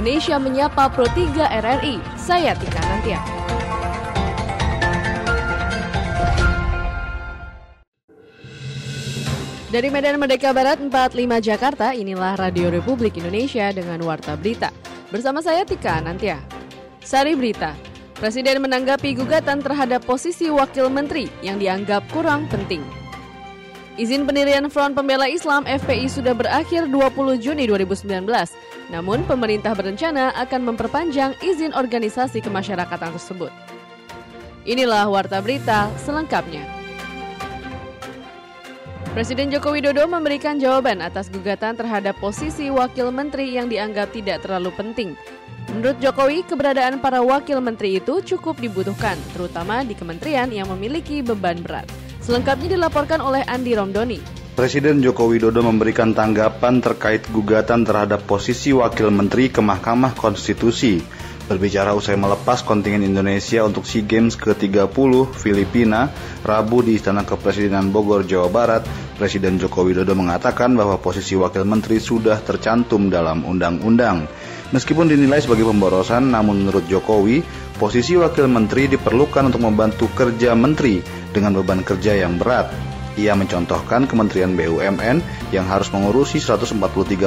Indonesia Menyapa Pro 3 RRI. Saya Tika Nantia. Dari Medan Merdeka Barat 45 Jakarta, inilah Radio Republik Indonesia dengan Warta Berita. Bersama saya Tika Nantia. Sari Berita, Presiden menanggapi gugatan terhadap posisi Wakil Menteri yang dianggap kurang penting. Izin pendirian Front Pembela Islam FPI sudah berakhir 20 Juni 2019. Namun pemerintah berencana akan memperpanjang izin organisasi kemasyarakatan tersebut. Inilah Warta Berita selengkapnya. Presiden Joko Widodo memberikan jawaban atas gugatan terhadap posisi wakil menteri yang dianggap tidak terlalu penting. Menurut Jokowi, keberadaan para wakil menteri itu cukup dibutuhkan, terutama di kementerian yang memiliki beban berat. Selengkapnya dilaporkan oleh Andi Romdoni. Presiden Joko Widodo memberikan tanggapan terkait gugatan terhadap posisi wakil menteri ke Mahkamah Konstitusi. Berbicara usai melepas kontingen Indonesia untuk SEA Games ke-30 Filipina, Rabu di Istana Kepresidenan Bogor, Jawa Barat, Presiden Joko Widodo mengatakan bahwa posisi wakil menteri sudah tercantum dalam undang-undang. Meskipun dinilai sebagai pemborosan, namun menurut Jokowi, posisi wakil menteri diperlukan untuk membantu kerja menteri dengan beban kerja yang berat. Ia mencontohkan Kementerian BUMN yang harus mengurusi 143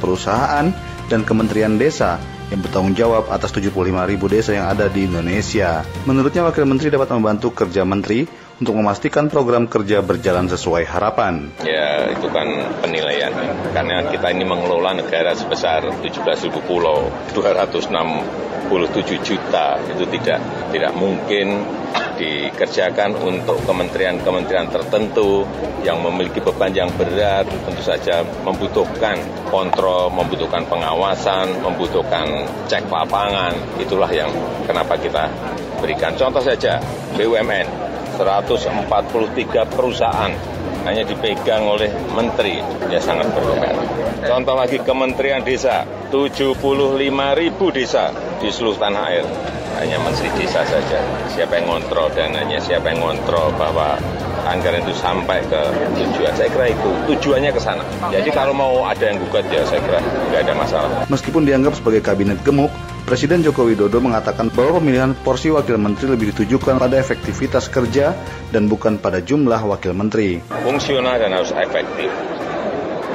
perusahaan dan Kementerian Desa yang bertanggung jawab atas 75 ribu desa yang ada di Indonesia. Menurutnya Wakil Menteri dapat membantu kerja Menteri untuk memastikan program kerja berjalan sesuai harapan. Ya, itu kan penilaian. Karena kita ini mengelola negara sebesar 17.000 pulau, 206 27 juta itu tidak tidak mungkin dikerjakan untuk kementerian-kementerian tertentu yang memiliki beban yang berat tentu saja membutuhkan kontrol, membutuhkan pengawasan, membutuhkan cek lapangan. Itulah yang kenapa kita berikan. Contoh saja BUMN 143 perusahaan hanya dipegang oleh menteri, ya sangat berbeda. Contoh lagi Kementerian Desa, 75 ribu desa di seluruh tanah air. Hanya menteri desa saja. Siapa yang ngontrol dananya, siapa yang ngontrol bahwa anggaran itu sampai ke tujuan. Saya kira itu tujuannya ke sana. Jadi kalau mau ada yang gugat ya saya kira nggak ada masalah. Meskipun dianggap sebagai kabinet gemuk, Presiden Joko Widodo mengatakan bahwa pemilihan porsi wakil menteri lebih ditujukan pada efektivitas kerja dan bukan pada jumlah wakil menteri. Fungsional dan harus efektif.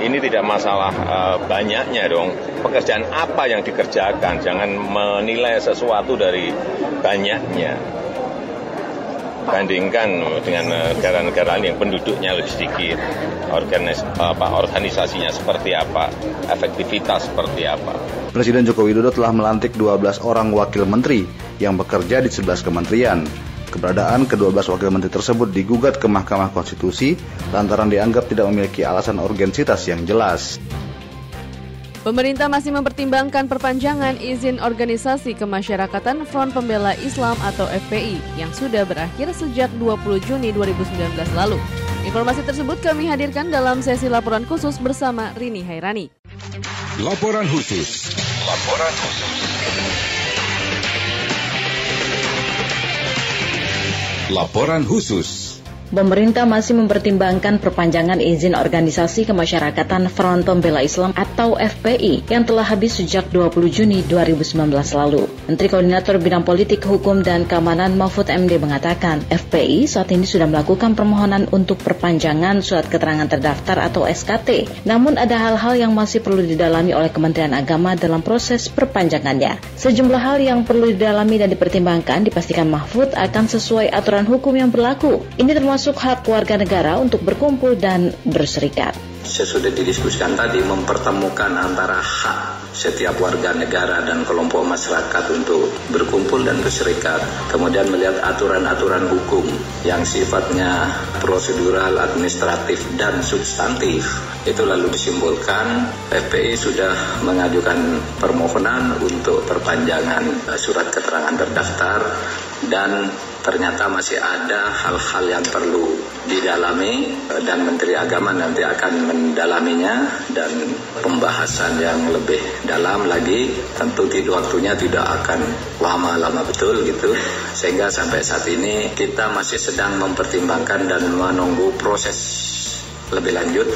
Ini tidak masalah uh, banyaknya dong. Pekerjaan apa yang dikerjakan, jangan menilai sesuatu dari banyaknya bandingkan dengan negara-negara lain yang penduduknya lebih sedikit, organis, apa, organisasinya seperti apa, efektivitas seperti apa. Presiden Joko Widodo telah melantik 12 orang wakil menteri yang bekerja di 11 kementerian. Keberadaan ke-12 wakil menteri tersebut digugat ke Mahkamah Konstitusi lantaran dianggap tidak memiliki alasan urgensitas yang jelas. Pemerintah masih mempertimbangkan perpanjangan izin organisasi kemasyarakatan Front Pembela Islam atau FPI yang sudah berakhir sejak 20 Juni 2019 lalu. Informasi tersebut kami hadirkan dalam sesi laporan khusus bersama Rini Hairani. Laporan khusus. Laporan khusus. Laporan khusus. Pemerintah masih mempertimbangkan perpanjangan izin organisasi kemasyarakatan Front Pembela Islam atau FPI yang telah habis sejak 20 Juni 2019 lalu. Menteri Koordinator Bidang Politik, Hukum, dan Keamanan Mahfud MD mengatakan FPI saat ini sudah melakukan permohonan untuk perpanjangan surat keterangan terdaftar atau SKT. Namun ada hal-hal yang masih perlu didalami oleh Kementerian Agama dalam proses perpanjangannya. Sejumlah hal yang perlu didalami dan dipertimbangkan dipastikan Mahfud akan sesuai aturan hukum yang berlaku. Ini termasuk termasuk hak warga negara untuk berkumpul dan berserikat. Sesudah didiskusikan tadi mempertemukan antara hak setiap warga negara dan kelompok masyarakat untuk berkumpul dan berserikat. Kemudian melihat aturan-aturan hukum yang sifatnya prosedural, administratif, dan substantif. Itu lalu disimpulkan FPI sudah mengajukan permohonan untuk perpanjangan surat keterangan terdaftar dan ternyata masih ada hal-hal yang perlu didalami dan Menteri Agama nanti akan mendalaminya dan pembahasan yang lebih dalam lagi tentu tidak waktunya tidak akan lama-lama betul gitu sehingga sampai saat ini kita masih sedang mempertimbangkan dan menunggu proses lebih lanjut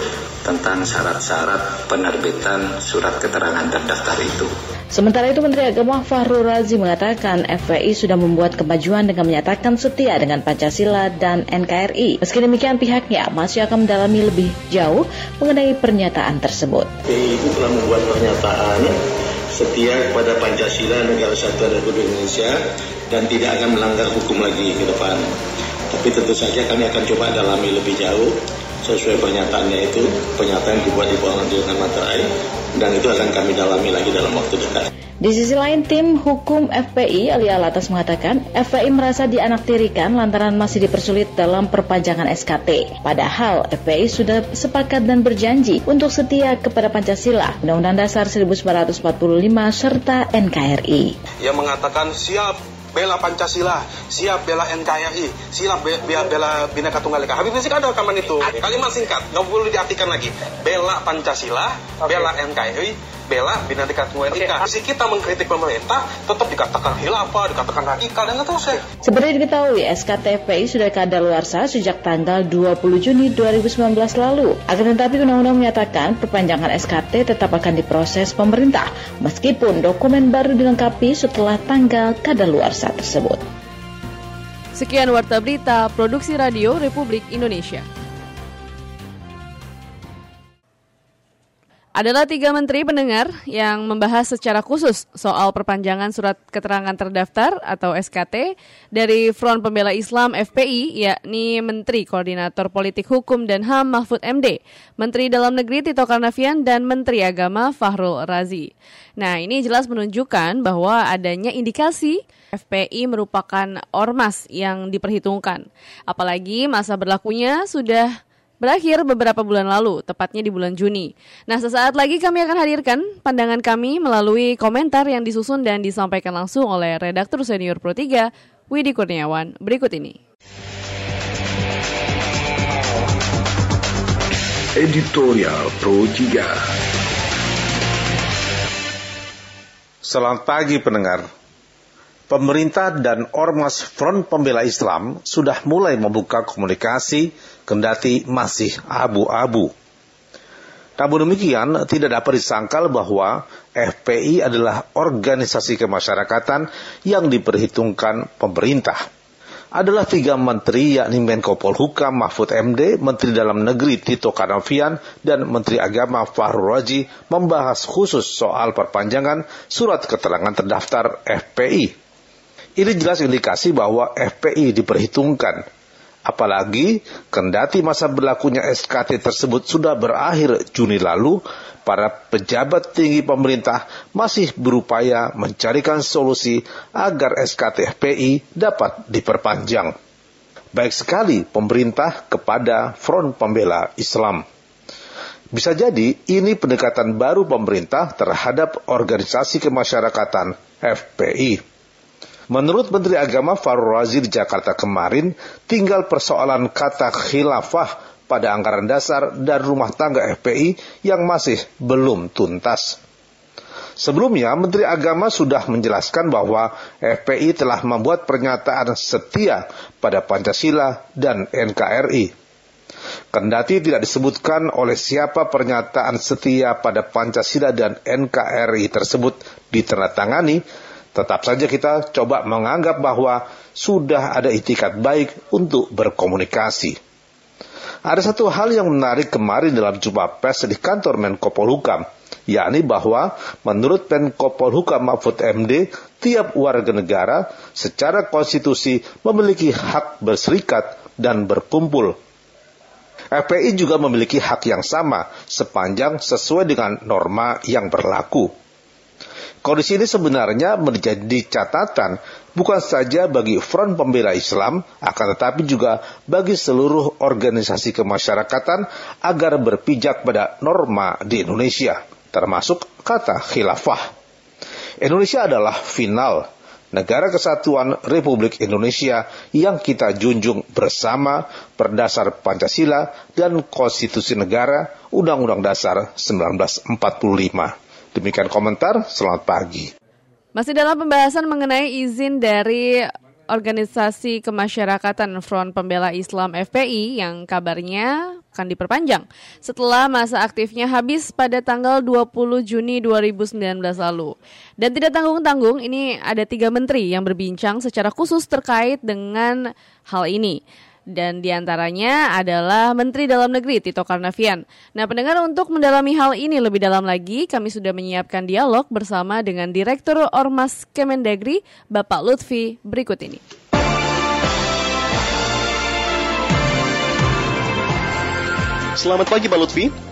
tentang syarat-syarat penerbitan surat keterangan terdaftar itu. Sementara itu Menteri Agama Fahrul Razi mengatakan FPI sudah membuat kemajuan dengan menyatakan setia dengan Pancasila dan NKRI. Meski demikian pihaknya masih akan mendalami lebih jauh mengenai pernyataan tersebut. FPI itu telah membuat pernyataan setia kepada Pancasila Negara Kesatuan Republik Indonesia dan tidak akan melanggar hukum lagi ke depan. Tapi tentu saja kami akan coba dalami lebih jauh sesuai pernyataannya itu, pernyataan dibuat di bawah dengan materai dan itu akan kami dalami lagi dalam waktu dekat. Di sisi lain, tim hukum FPI Ali Alatas mengatakan FPI merasa dianaktirikan lantaran masih dipersulit dalam perpanjangan SKT. Padahal FPI sudah sepakat dan berjanji untuk setia kepada Pancasila, Undang-Undang Dasar 1945 serta NKRI. Yang mengatakan siap bela Pancasila, siap bela NKRI, siap be bela Bhinneka Tunggal Ika. Habib Rizik ada rekaman itu. Kalimat singkat, nggak perlu diartikan lagi. Bela Pancasila, bela NKRI, bela Bhinneka Tunggal Ika. Sisi kita mengkritik pemerintah, tetap dikatakan hilafah, dikatakan radikal, dan itu saya. Seperti diketahui, SKTPI sudah kadaluarsa sejak tanggal 20 Juni 2019 lalu. Akan tetapi undang-undang menyatakan perpanjangan SKT tetap akan diproses pemerintah, meskipun dokumen baru dilengkapi setelah tanggal kadaluarsa tersebut. Sekian Warta Berita Produksi Radio Republik Indonesia. Adalah tiga menteri pendengar yang membahas secara khusus soal perpanjangan surat keterangan terdaftar atau SKT dari Front Pembela Islam FPI, yakni Menteri Koordinator Politik Hukum dan HAM Mahfud MD, Menteri Dalam Negeri Tito Karnavian, dan Menteri Agama Fahrul Razi. Nah, ini jelas menunjukkan bahwa adanya indikasi FPI merupakan ormas yang diperhitungkan. Apalagi masa berlakunya sudah berakhir beberapa bulan lalu, tepatnya di bulan Juni. Nah, sesaat lagi kami akan hadirkan pandangan kami melalui komentar yang disusun dan disampaikan langsung oleh redaktur senior Pro 3, Widi Kurniawan, berikut ini. Editorial Pro 3 Selamat pagi pendengar. Pemerintah dan Ormas Front Pembela Islam sudah mulai membuka komunikasi kendati masih abu-abu. Namun demikian, tidak dapat disangkal bahwa FPI adalah organisasi kemasyarakatan yang diperhitungkan pemerintah. Adalah tiga menteri yakni Menko Polhukam Mahfud MD, Menteri Dalam Negeri Tito Karnavian, dan Menteri Agama Fahrul Raji membahas khusus soal perpanjangan surat keterangan terdaftar FPI. Ini jelas indikasi bahwa FPI diperhitungkan Apalagi kendati masa berlakunya SKT tersebut sudah berakhir Juni lalu, para pejabat tinggi pemerintah masih berupaya mencarikan solusi agar SKT FPI dapat diperpanjang. Baik sekali pemerintah kepada Front Pembela Islam. Bisa jadi ini pendekatan baru pemerintah terhadap organisasi kemasyarakatan FPI. Menurut Menteri Agama Farul Razi di Jakarta kemarin, tinggal persoalan kata khilafah pada anggaran dasar dan rumah tangga FPI yang masih belum tuntas. Sebelumnya, Menteri Agama sudah menjelaskan bahwa FPI telah membuat pernyataan setia pada Pancasila dan NKRI. Kendati tidak disebutkan oleh siapa pernyataan setia pada Pancasila dan NKRI tersebut ditandatangani, Tetap saja kita coba menganggap bahwa sudah ada itikat baik untuk berkomunikasi. Ada satu hal yang menarik kemarin dalam jumpa pers di kantor Menko Polhukam, yakni bahwa menurut Menko Polhukam Mahfud MD, tiap warga negara secara konstitusi memiliki hak berserikat dan berkumpul. FPI juga memiliki hak yang sama sepanjang sesuai dengan norma yang berlaku. Kondisi ini sebenarnya menjadi catatan bukan saja bagi Front Pembela Islam, akan tetapi juga bagi seluruh organisasi kemasyarakatan agar berpijak pada norma di Indonesia, termasuk kata khilafah. Indonesia adalah final negara kesatuan Republik Indonesia yang kita junjung bersama berdasar Pancasila dan Konstitusi Negara Undang-Undang Dasar 1945. Demikian komentar, selamat pagi. Masih dalam pembahasan mengenai izin dari Organisasi Kemasyarakatan Front Pembela Islam FPI yang kabarnya akan diperpanjang setelah masa aktifnya habis pada tanggal 20 Juni 2019 lalu. Dan tidak tanggung-tanggung, ini ada tiga menteri yang berbincang secara khusus terkait dengan hal ini dan di antaranya adalah Menteri Dalam Negeri Tito Karnavian. Nah, pendengar untuk mendalami hal ini lebih dalam lagi, kami sudah menyiapkan dialog bersama dengan Direktur Ormas Kemendagri, Bapak Lutfi, berikut ini. Selamat pagi Pak Lutfi.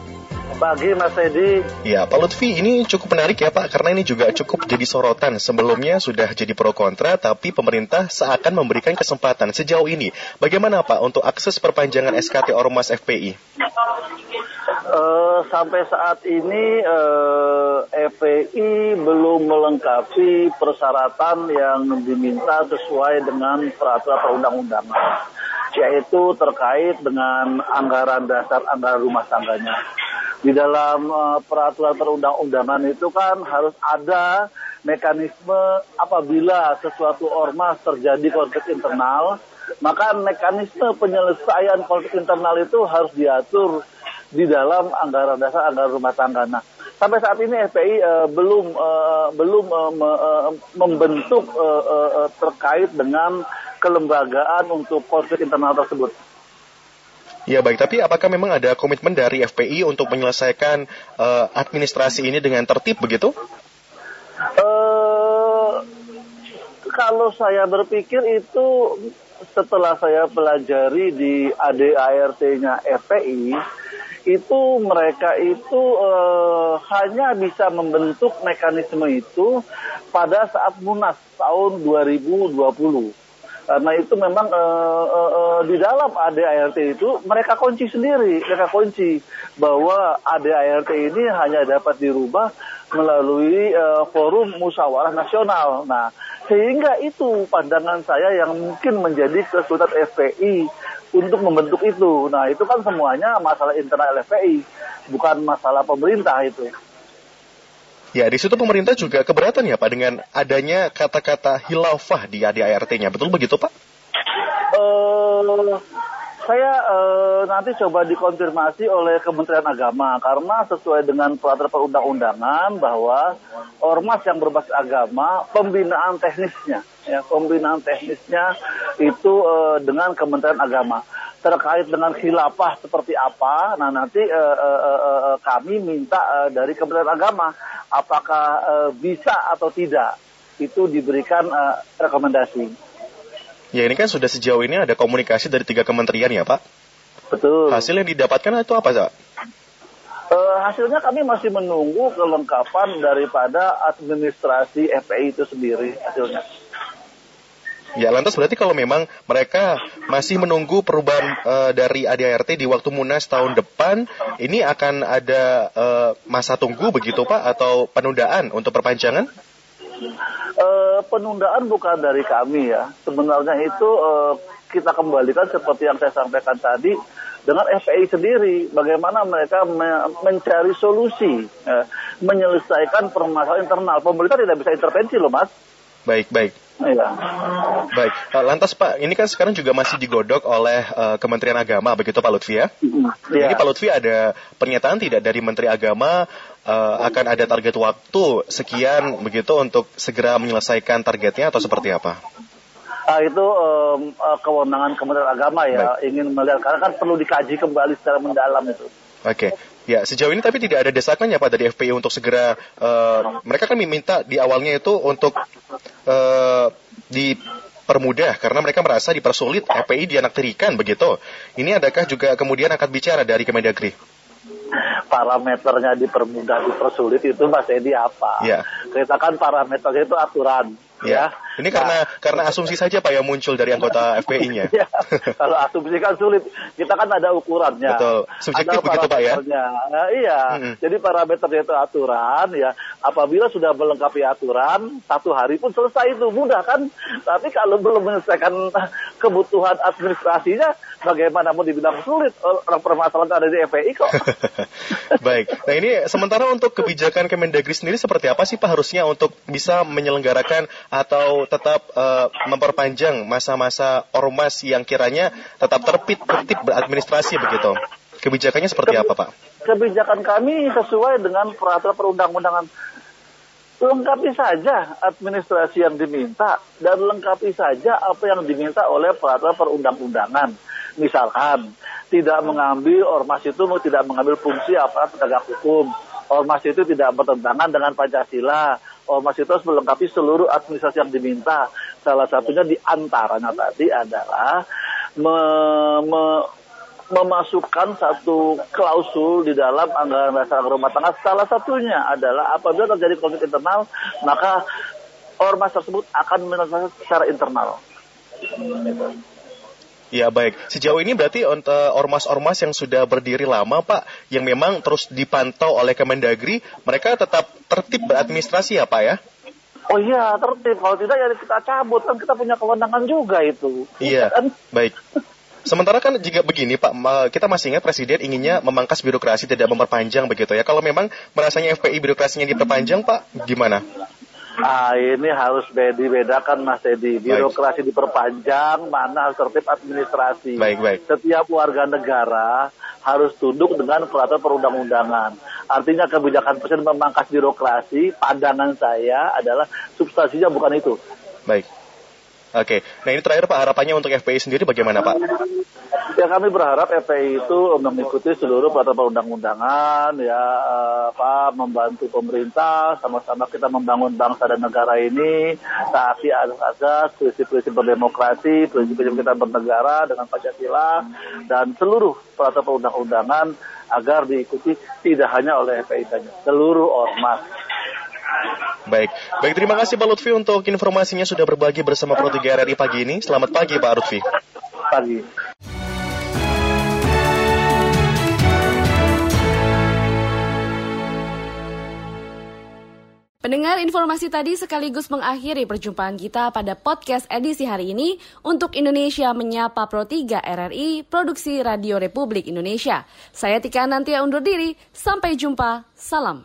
Pagi Mas Edi. Ya, Pak Lutfi, ini cukup menarik ya Pak, karena ini juga cukup jadi sorotan. Sebelumnya sudah jadi pro kontra, tapi pemerintah seakan memberikan kesempatan sejauh ini. Bagaimana Pak untuk akses perpanjangan SKT Ormas FPI? Uh, eh, sampai saat ini uh, eh, FPI belum melengkapi persyaratan yang diminta sesuai dengan peraturan perundang-undangan yaitu terkait dengan anggaran dasar anggaran rumah tangganya di dalam uh, peraturan perundang-undangan itu kan harus ada mekanisme apabila sesuatu ormas terjadi konflik internal, maka mekanisme penyelesaian konflik internal itu harus diatur di dalam anggaran dasar anggaran rumah tangga. Nah, sampai saat ini FPI uh, belum uh, belum uh, me, uh, membentuk uh, uh, terkait dengan kelembagaan untuk konflik internal tersebut. Ya baik, tapi apakah memang ada komitmen dari FPI untuk menyelesaikan uh, administrasi ini dengan tertib begitu? Uh, kalau saya berpikir itu setelah saya pelajari di ADART-nya FPI, itu mereka itu uh, hanya bisa membentuk mekanisme itu pada saat Munas tahun 2020 karena itu memang uh, uh, uh, di dalam ADART itu mereka kunci sendiri, mereka kunci bahwa ADART ini hanya dapat dirubah melalui uh, forum musyawarah nasional. Nah, sehingga itu pandangan saya yang mungkin menjadi kesulitan FPI untuk membentuk itu. Nah, itu kan semuanya masalah internal FPI, bukan masalah pemerintah itu. Ya, di situ pemerintah juga keberatan ya Pak dengan adanya kata-kata hilafah di ADART-nya. Betul begitu Pak? Uh, saya uh, nanti coba dikonfirmasi oleh Kementerian Agama karena sesuai dengan peraturan perundang-undangan bahwa ormas yang berbasis agama pembinaan teknisnya ya pembinaan teknisnya itu uh, dengan Kementerian Agama terkait dengan khilafah seperti apa. Nah nanti uh, kami minta dari Kementerian Agama apakah bisa atau tidak itu diberikan rekomendasi. Ya ini kan sudah sejauh ini ada komunikasi dari tiga kementerian ya Pak. Betul. Hasil yang didapatkan itu apa Pak? Uh, hasilnya kami masih menunggu kelengkapan daripada administrasi FPI itu sendiri hasilnya. Ya, lantas berarti kalau memang mereka masih menunggu perubahan uh, dari ADART di waktu Munas tahun depan, ini akan ada uh, masa tunggu begitu Pak atau penundaan untuk perpanjangan? Uh, penundaan bukan dari kami ya. Sebenarnya itu uh, kita kembalikan seperti yang saya sampaikan tadi dengan FPI sendiri. Bagaimana mereka me mencari solusi uh, menyelesaikan permasalahan internal. Pemerintah tidak bisa intervensi loh mas baik baik Iya. Baik, eh, lantas Pak, ini kan sekarang juga masih digodok oleh uh, Kementerian Agama, begitu Pak Lutfi ya? Iya. Jadi Pak Lutfi ada pernyataan tidak dari Menteri Agama uh, akan ada target waktu sekian begitu untuk segera menyelesaikan targetnya atau seperti apa? Uh, itu um, uh, kewenangan Kementerian Agama ya, Baik. ingin melihat karena kan perlu dikaji kembali secara mendalam itu. Oke, okay. Ya sejauh ini tapi tidak ada desakan ya Pak dari FPI untuk segera uh, mereka kan meminta di awalnya itu untuk uh, dipermudah karena mereka merasa dipersulit FPI dianaktirikan begitu. Ini adakah juga kemudian akan bicara dari Kemendagri? Parameternya dipermudah, dipersulit itu Mas Edi apa? Ya. Kita kan parameternya itu aturan Ya. Ini karena nah, karena asumsi saja Pak yang muncul dari anggota FPI-nya. ya, kalau asumsi kan sulit. Kita kan ada ukurannya. Betul. Subjektif ada begitu Pak ya. Nah, iya. Hmm. Jadi parameternya itu aturan ya. Apabila sudah melengkapi aturan, satu hari pun selesai itu mudah kan. Tapi kalau belum menyelesaikan kebutuhan administrasinya, bagaimana mau dibilang sulit? Orang permasalahan ada di FPI kok. Baik. Nah ini sementara untuk kebijakan Kemendagri sendiri seperti apa sih Pak harusnya untuk bisa menyelenggarakan atau tetap uh, memperpanjang masa-masa ormas yang kiranya tetap tertib tertib beradministrasi begitu? Kebijakannya seperti apa, Pak? Kebijakan kami sesuai dengan peraturan perundang-undangan lengkapi saja administrasi yang diminta dan lengkapi saja apa yang diminta oleh peraturan perundang-undangan. Misalkan tidak mengambil ormas itu tidak mengambil fungsi apa penegak hukum. Ormas itu tidak bertentangan dengan Pancasila. Ormas itu harus melengkapi seluruh administrasi yang diminta. Salah satunya di antaranya tadi adalah me, me, memasukkan satu klausul di dalam anggaran dasar rumah tangga. Salah satunya adalah apabila terjadi konflik internal, maka ormas tersebut akan menyelesaikan secara internal. Ya baik, sejauh ini berarti ormas-ormas yang sudah berdiri lama Pak, yang memang terus dipantau oleh Kemendagri, mereka tetap tertib beradministrasi ya Pak ya? Oh iya, tertib. Kalau tidak ya kita cabut, kan kita punya kewenangan juga itu. Iya, kan? baik. Sementara kan jika begini Pak, kita masih ingat Presiden inginnya memangkas birokrasi tidak memperpanjang begitu ya. Kalau memang merasanya FPI birokrasinya diperpanjang Pak, gimana? Ah ini harus dibedakan Mas Edi. Birokrasi baik. diperpanjang, mana harus tertib administrasi. Baik, baik. Setiap warga negara harus tunduk dengan peraturan perundang-undangan. Artinya kebijakan presiden memangkas birokrasi, pandangan saya adalah substansinya bukan itu. Baik. Oke, nah ini terakhir Pak harapannya untuk FPI sendiri bagaimana Pak? Ya kami berharap FPI itu mengikuti seluruh peraturan perundang-undangan ya apa membantu pemerintah sama-sama kita membangun bangsa dan negara ini taati azas prinsip-prinsip berdemokrasi, prinsip-prinsip kita bernegara dengan Pancasila dan seluruh peraturan perundang-undangan agar diikuti tidak hanya oleh FPI saja, seluruh ormas. Baik, baik terima kasih Pak Lutfi untuk informasinya sudah berbagi bersama Pro 3 RRI pagi ini. Selamat pagi Pak Lutfi. Pagi. Pendengar informasi tadi sekaligus mengakhiri perjumpaan kita pada podcast edisi hari ini untuk Indonesia Menyapa Pro 3 RRI Produksi Radio Republik Indonesia. Saya Tika Nantia undur diri, sampai jumpa, salam.